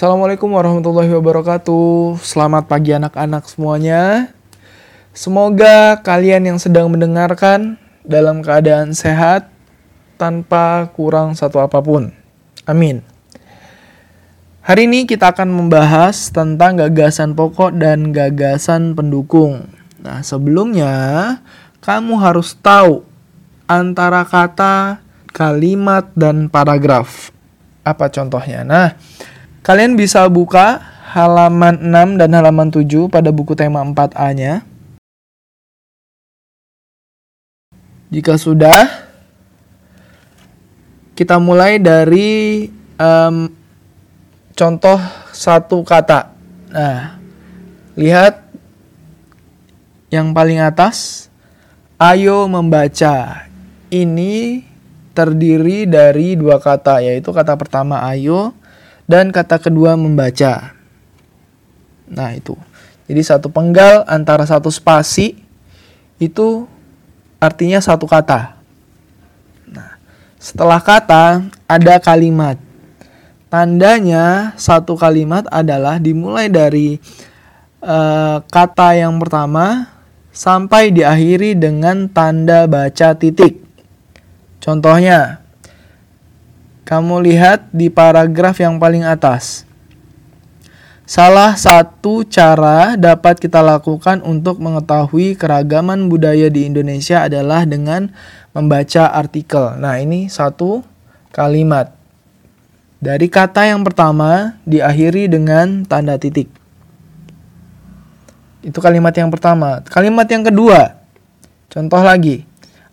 Assalamualaikum warahmatullahi wabarakatuh. Selamat pagi anak-anak semuanya. Semoga kalian yang sedang mendengarkan dalam keadaan sehat tanpa kurang satu apa pun. Amin. Hari ini kita akan membahas tentang gagasan pokok dan gagasan pendukung. Nah, sebelumnya kamu harus tahu antara kata, kalimat, dan paragraf. Apa contohnya? Nah, kalian bisa buka halaman 6 dan halaman 7 pada buku tema 4A-nya. Jika sudah, kita mulai dari um, contoh satu kata. Nah, lihat yang paling atas. Ayo membaca. Ini terdiri dari dua kata, yaitu kata pertama ayo dan kata kedua membaca. Nah, itu. Jadi satu penggal antara satu spasi itu artinya satu kata. Nah, setelah kata ada kalimat. Tandanya satu kalimat adalah dimulai dari uh, kata yang pertama sampai diakhiri dengan tanda baca titik. Contohnya, kamu lihat di paragraf yang paling atas. Salah satu cara dapat kita lakukan untuk mengetahui keragaman budaya di Indonesia adalah dengan membaca artikel. Nah, ini satu kalimat. Dari kata yang pertama diakhiri dengan tanda titik. Itu kalimat yang pertama. Kalimat yang kedua. Contoh lagi.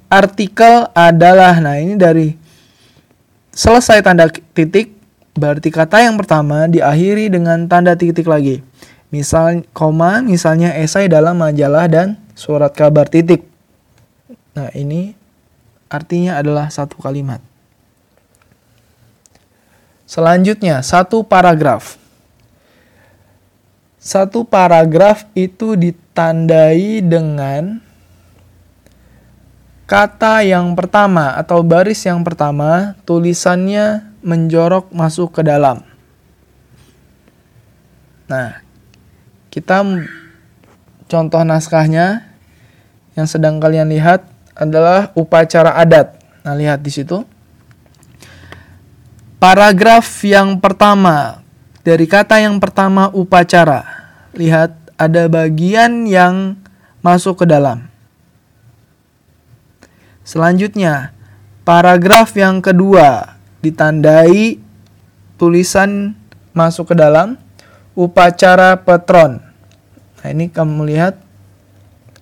Artikel adalah, nah ini dari selesai tanda titik Berarti kata yang pertama diakhiri dengan tanda titik lagi. Misal koma, misalnya esai dalam majalah dan surat kabar titik. Nah, ini artinya adalah satu kalimat. Selanjutnya, satu paragraf. Satu paragraf itu ditandai dengan kata yang pertama atau baris yang pertama, tulisannya menjorok masuk ke dalam. Nah, kita contoh naskahnya yang sedang kalian lihat adalah upacara adat. Nah, lihat di situ. Paragraf yang pertama dari kata yang pertama upacara. Lihat ada bagian yang masuk ke dalam. Selanjutnya, paragraf yang kedua ditandai tulisan masuk ke dalam upacara patron. Nah, ini kamu lihat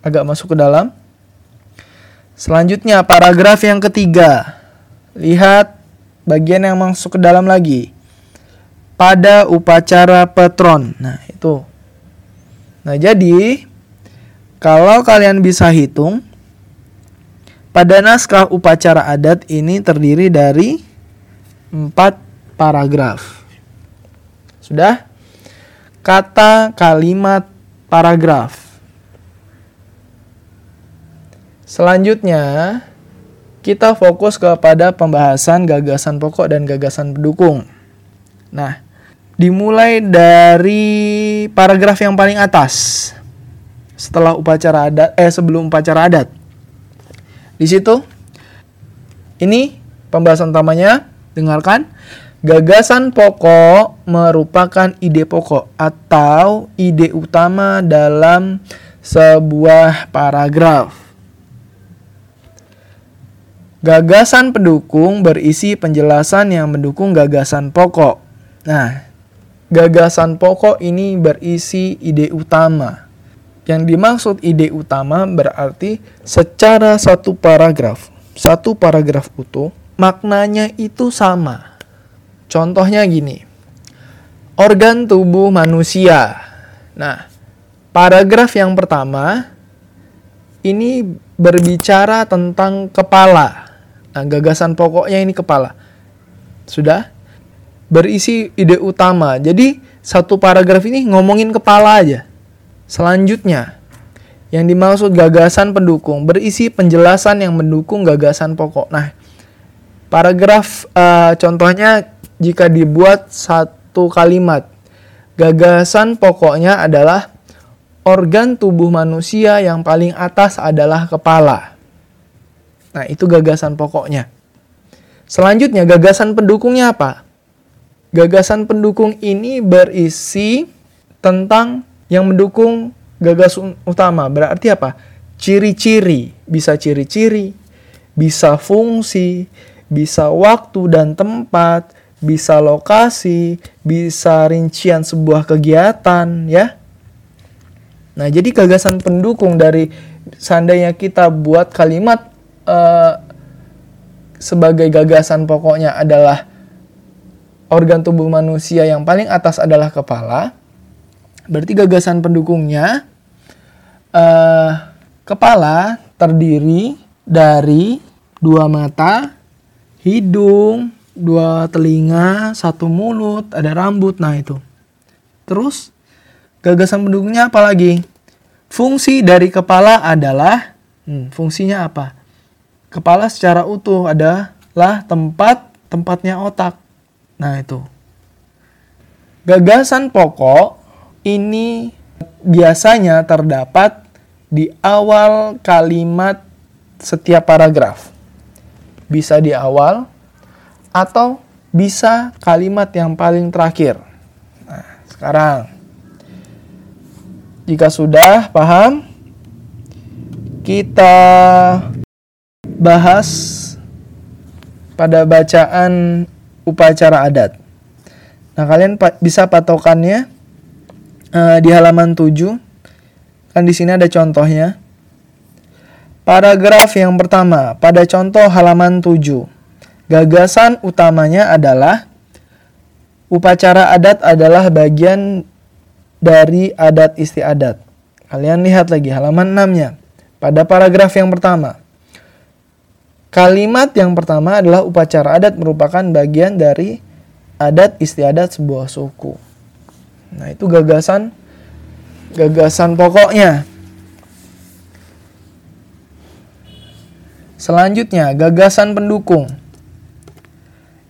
agak masuk ke dalam. Selanjutnya paragraf yang ketiga. Lihat bagian yang masuk ke dalam lagi. Pada upacara patron. Nah, itu. Nah, jadi kalau kalian bisa hitung pada naskah upacara adat ini terdiri dari empat paragraf. Sudah? Kata, kalimat, paragraf. Selanjutnya, kita fokus kepada pembahasan gagasan pokok dan gagasan pendukung. Nah, dimulai dari paragraf yang paling atas. Setelah upacara adat eh sebelum upacara adat. Di situ ini pembahasan utamanya Dengarkan. Gagasan pokok merupakan ide pokok atau ide utama dalam sebuah paragraf. Gagasan pendukung berisi penjelasan yang mendukung gagasan pokok. Nah, gagasan pokok ini berisi ide utama. Yang dimaksud ide utama berarti secara satu paragraf, satu paragraf utuh maknanya itu sama. Contohnya gini. Organ tubuh manusia. Nah, paragraf yang pertama ini berbicara tentang kepala. Nah, gagasan pokoknya ini kepala. Sudah? Berisi ide utama. Jadi, satu paragraf ini ngomongin kepala aja. Selanjutnya, yang dimaksud gagasan pendukung berisi penjelasan yang mendukung gagasan pokok. Nah, Paragraf uh, contohnya jika dibuat satu kalimat Gagasan pokoknya adalah organ tubuh manusia yang paling atas adalah kepala. Nah, itu gagasan pokoknya. Selanjutnya, gagasan pendukungnya apa? Gagasan pendukung ini berisi tentang yang mendukung gagasan utama. Berarti apa? Ciri-ciri, bisa ciri-ciri, bisa fungsi, bisa waktu dan tempat, bisa lokasi, bisa rincian sebuah kegiatan, ya. Nah, jadi gagasan pendukung dari seandainya kita buat kalimat uh, sebagai gagasan pokoknya adalah organ tubuh manusia yang paling atas adalah kepala, berarti gagasan pendukungnya uh, kepala terdiri dari dua mata, hidung, dua telinga, satu mulut, ada rambut. Nah, itu. Terus gagasan pendukungnya apa lagi? Fungsi dari kepala adalah hmm, fungsinya apa? Kepala secara utuh adalah tempat tempatnya otak. Nah, itu. Gagasan pokok ini biasanya terdapat di awal kalimat setiap paragraf. Bisa di awal atau bisa kalimat yang paling terakhir. Nah, sekarang jika sudah paham, kita bahas pada bacaan upacara adat. Nah, kalian bisa patokannya uh, di halaman 7. Kan di sini ada contohnya. Paragraf yang pertama, pada contoh halaman 7. Gagasan utamanya adalah upacara adat adalah bagian dari adat istiadat. Kalian lihat lagi halaman 6-nya. Pada paragraf yang pertama. Kalimat yang pertama adalah upacara adat merupakan bagian dari adat istiadat sebuah suku. Nah, itu gagasan gagasan pokoknya. Selanjutnya, gagasan pendukung.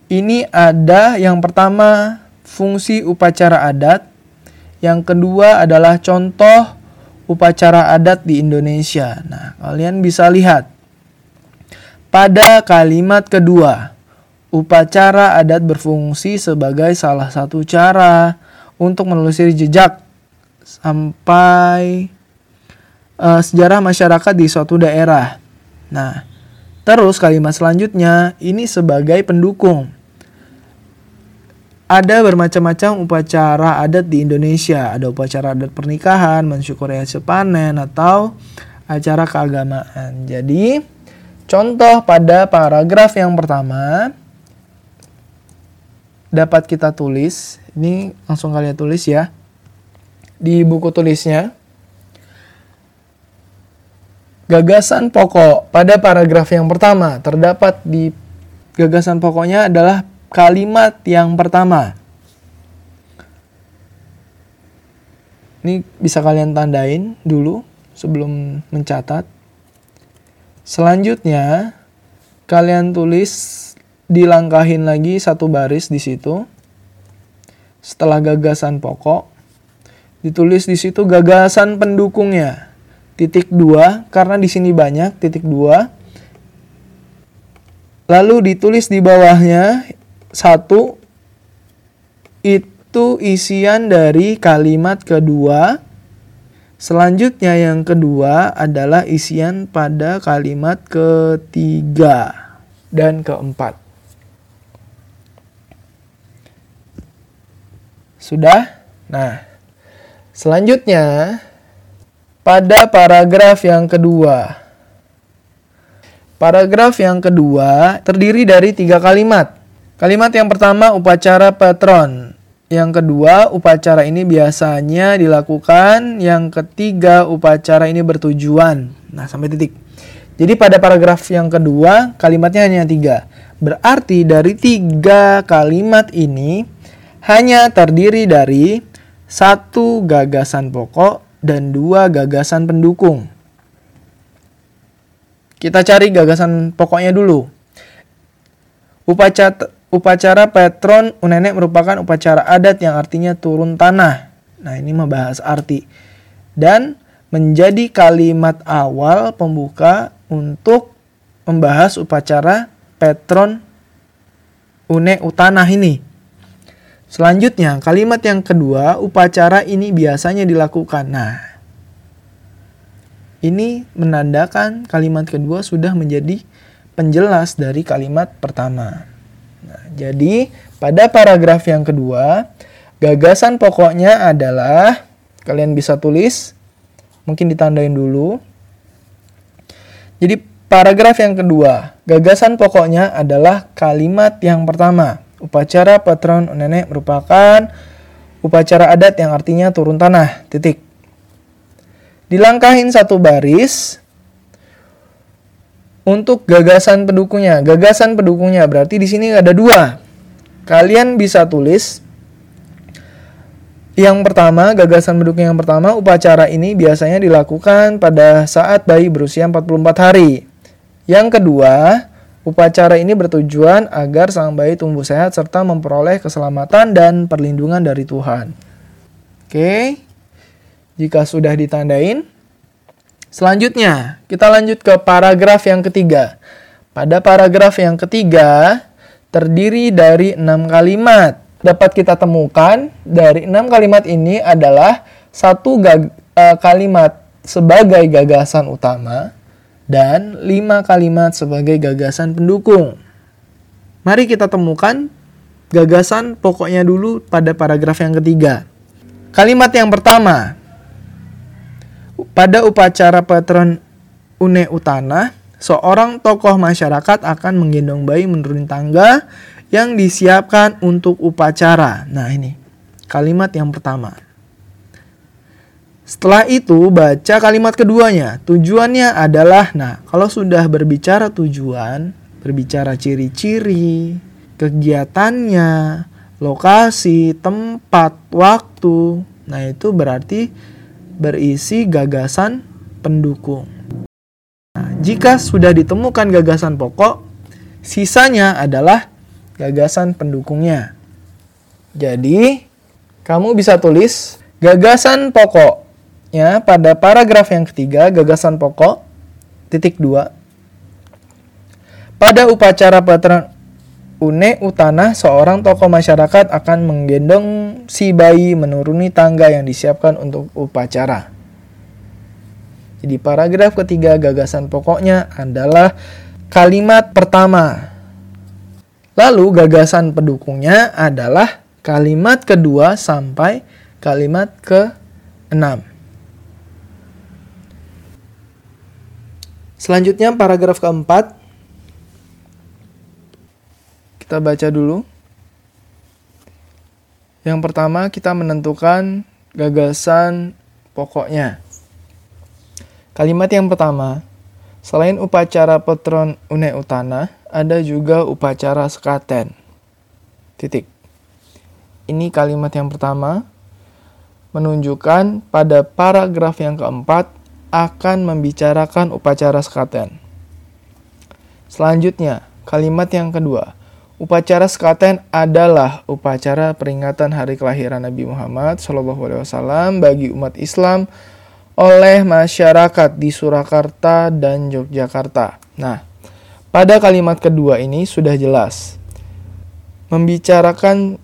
Ini ada yang pertama fungsi upacara adat, yang kedua adalah contoh upacara adat di Indonesia. Nah, kalian bisa lihat pada kalimat kedua, upacara adat berfungsi sebagai salah satu cara untuk menelusuri jejak sampai uh, sejarah masyarakat di suatu daerah. Nah, Terus kalimat selanjutnya ini sebagai pendukung. Ada bermacam-macam upacara adat di Indonesia. Ada upacara adat pernikahan, mensyukuri hasil panen, atau acara keagamaan. Jadi, contoh pada paragraf yang pertama dapat kita tulis. Ini langsung kalian tulis ya. Di buku tulisnya. Gagasan pokok pada paragraf yang pertama terdapat di gagasan pokoknya adalah kalimat yang pertama. Ini bisa kalian tandain dulu sebelum mencatat. Selanjutnya, kalian tulis dilangkahin lagi satu baris di situ. Setelah gagasan pokok, ditulis di situ gagasan pendukungnya. Titik dua karena di sini banyak titik dua. Lalu ditulis di bawahnya satu. Itu isian dari kalimat kedua. Selanjutnya yang kedua adalah isian pada kalimat ketiga dan keempat sudah nah selanjutnya pada paragraf yang kedua. Paragraf yang kedua terdiri dari tiga kalimat. Kalimat yang pertama upacara patron. Yang kedua, upacara ini biasanya dilakukan. Yang ketiga, upacara ini bertujuan. Nah, sampai titik. Jadi pada paragraf yang kedua, kalimatnya hanya tiga. Berarti dari tiga kalimat ini hanya terdiri dari satu gagasan pokok dan dua gagasan pendukung. Kita cari gagasan pokoknya dulu. Upacara, upacara Petron Unenek merupakan upacara adat yang artinya turun tanah. Nah, ini membahas arti. Dan menjadi kalimat awal pembuka untuk membahas upacara Petron Une Utanah ini. Selanjutnya, kalimat yang kedua, upacara ini biasanya dilakukan. Nah, ini menandakan kalimat kedua sudah menjadi penjelas dari kalimat pertama. Nah, jadi, pada paragraf yang kedua, gagasan pokoknya adalah kalian bisa tulis, mungkin ditandain dulu. Jadi, paragraf yang kedua, gagasan pokoknya adalah kalimat yang pertama. Upacara patron nenek merupakan upacara adat yang artinya turun tanah. Titik. Dilangkahin satu baris untuk gagasan pendukungnya. Gagasan pendukungnya berarti di sini ada dua. Kalian bisa tulis yang pertama, gagasan pendukung yang pertama, upacara ini biasanya dilakukan pada saat bayi berusia 44 hari. Yang kedua, Upacara ini bertujuan agar sang bayi tumbuh sehat serta memperoleh keselamatan dan perlindungan dari Tuhan. Oke, jika sudah ditandain, selanjutnya kita lanjut ke paragraf yang ketiga. Pada paragraf yang ketiga, terdiri dari enam kalimat. Dapat kita temukan dari enam kalimat ini adalah satu uh, kalimat sebagai gagasan utama, dan lima kalimat sebagai gagasan pendukung. Mari kita temukan gagasan pokoknya dulu pada paragraf yang ketiga. Kalimat yang pertama, pada upacara patron Une Utana, seorang tokoh masyarakat akan menggendong bayi menuruni tangga yang disiapkan untuk upacara. Nah ini, kalimat yang pertama. Setelah itu baca kalimat keduanya. Tujuannya adalah nah, kalau sudah berbicara tujuan, berbicara ciri-ciri, kegiatannya, lokasi, tempat, waktu. Nah, itu berarti berisi gagasan pendukung. Nah, jika sudah ditemukan gagasan pokok, sisanya adalah gagasan pendukungnya. Jadi, kamu bisa tulis gagasan pokok ya pada paragraf yang ketiga gagasan pokok titik dua pada upacara patron Une Utana, seorang tokoh masyarakat akan menggendong si bayi menuruni tangga yang disiapkan untuk upacara. Jadi paragraf ketiga gagasan pokoknya adalah kalimat pertama. Lalu gagasan pendukungnya adalah kalimat kedua sampai kalimat ke-6. Selanjutnya paragraf keempat. Kita baca dulu. Yang pertama kita menentukan gagasan pokoknya. Kalimat yang pertama, selain upacara petron une utana, ada juga upacara sekaten. Titik. Ini kalimat yang pertama menunjukkan pada paragraf yang keempat akan membicarakan upacara sekaten. Selanjutnya, kalimat yang kedua. Upacara sekaten adalah upacara peringatan hari kelahiran Nabi Muhammad SAW bagi umat Islam oleh masyarakat di Surakarta dan Yogyakarta. Nah, pada kalimat kedua ini sudah jelas membicarakan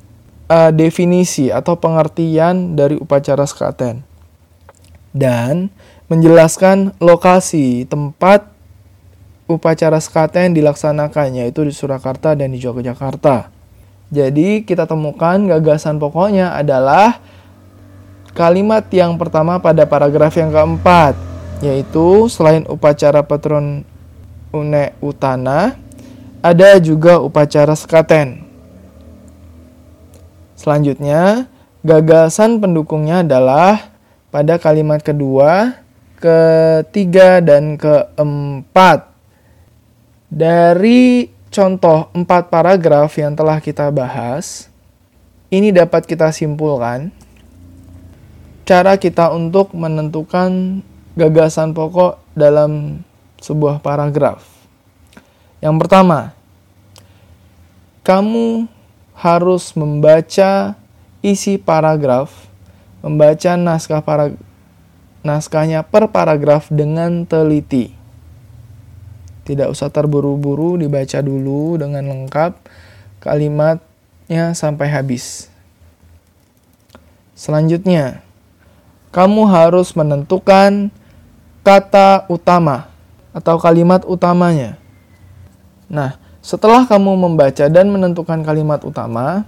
uh, definisi atau pengertian dari upacara sekaten dan menjelaskan lokasi tempat upacara sekaten dilaksanakan yaitu di Surakarta dan di Yogyakarta. Jadi kita temukan gagasan pokoknya adalah kalimat yang pertama pada paragraf yang keempat yaitu selain upacara patron une utana ada juga upacara sekaten. Selanjutnya, gagasan pendukungnya adalah pada kalimat kedua ketiga, dan keempat. Dari contoh empat paragraf yang telah kita bahas, ini dapat kita simpulkan cara kita untuk menentukan gagasan pokok dalam sebuah paragraf. Yang pertama, kamu harus membaca isi paragraf, membaca naskah para, naskahnya per paragraf dengan teliti. Tidak usah terburu-buru dibaca dulu dengan lengkap kalimatnya sampai habis. Selanjutnya, kamu harus menentukan kata utama atau kalimat utamanya. Nah, setelah kamu membaca dan menentukan kalimat utama,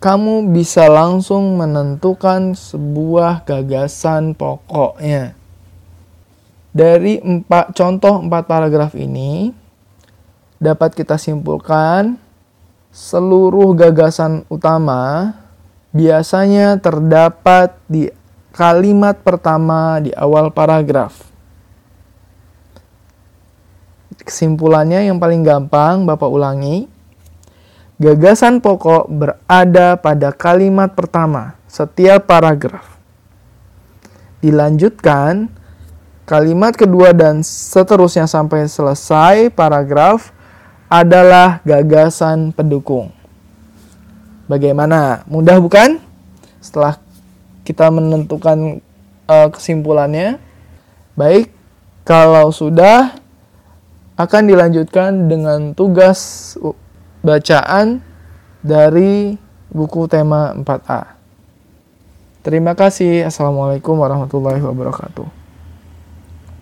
kamu bisa langsung menentukan sebuah gagasan pokoknya. Dari empat contoh empat paragraf ini, dapat kita simpulkan seluruh gagasan utama biasanya terdapat di kalimat pertama di awal paragraf. Kesimpulannya yang paling gampang Bapak ulangi. Gagasan pokok berada pada kalimat pertama setiap paragraf. Dilanjutkan kalimat kedua dan seterusnya sampai selesai paragraf adalah gagasan pendukung. Bagaimana? Mudah bukan? Setelah kita menentukan uh, kesimpulannya. Baik, kalau sudah akan dilanjutkan dengan tugas bacaan dari buku tema 4A. Terima kasih. Assalamualaikum warahmatullahi wabarakatuh.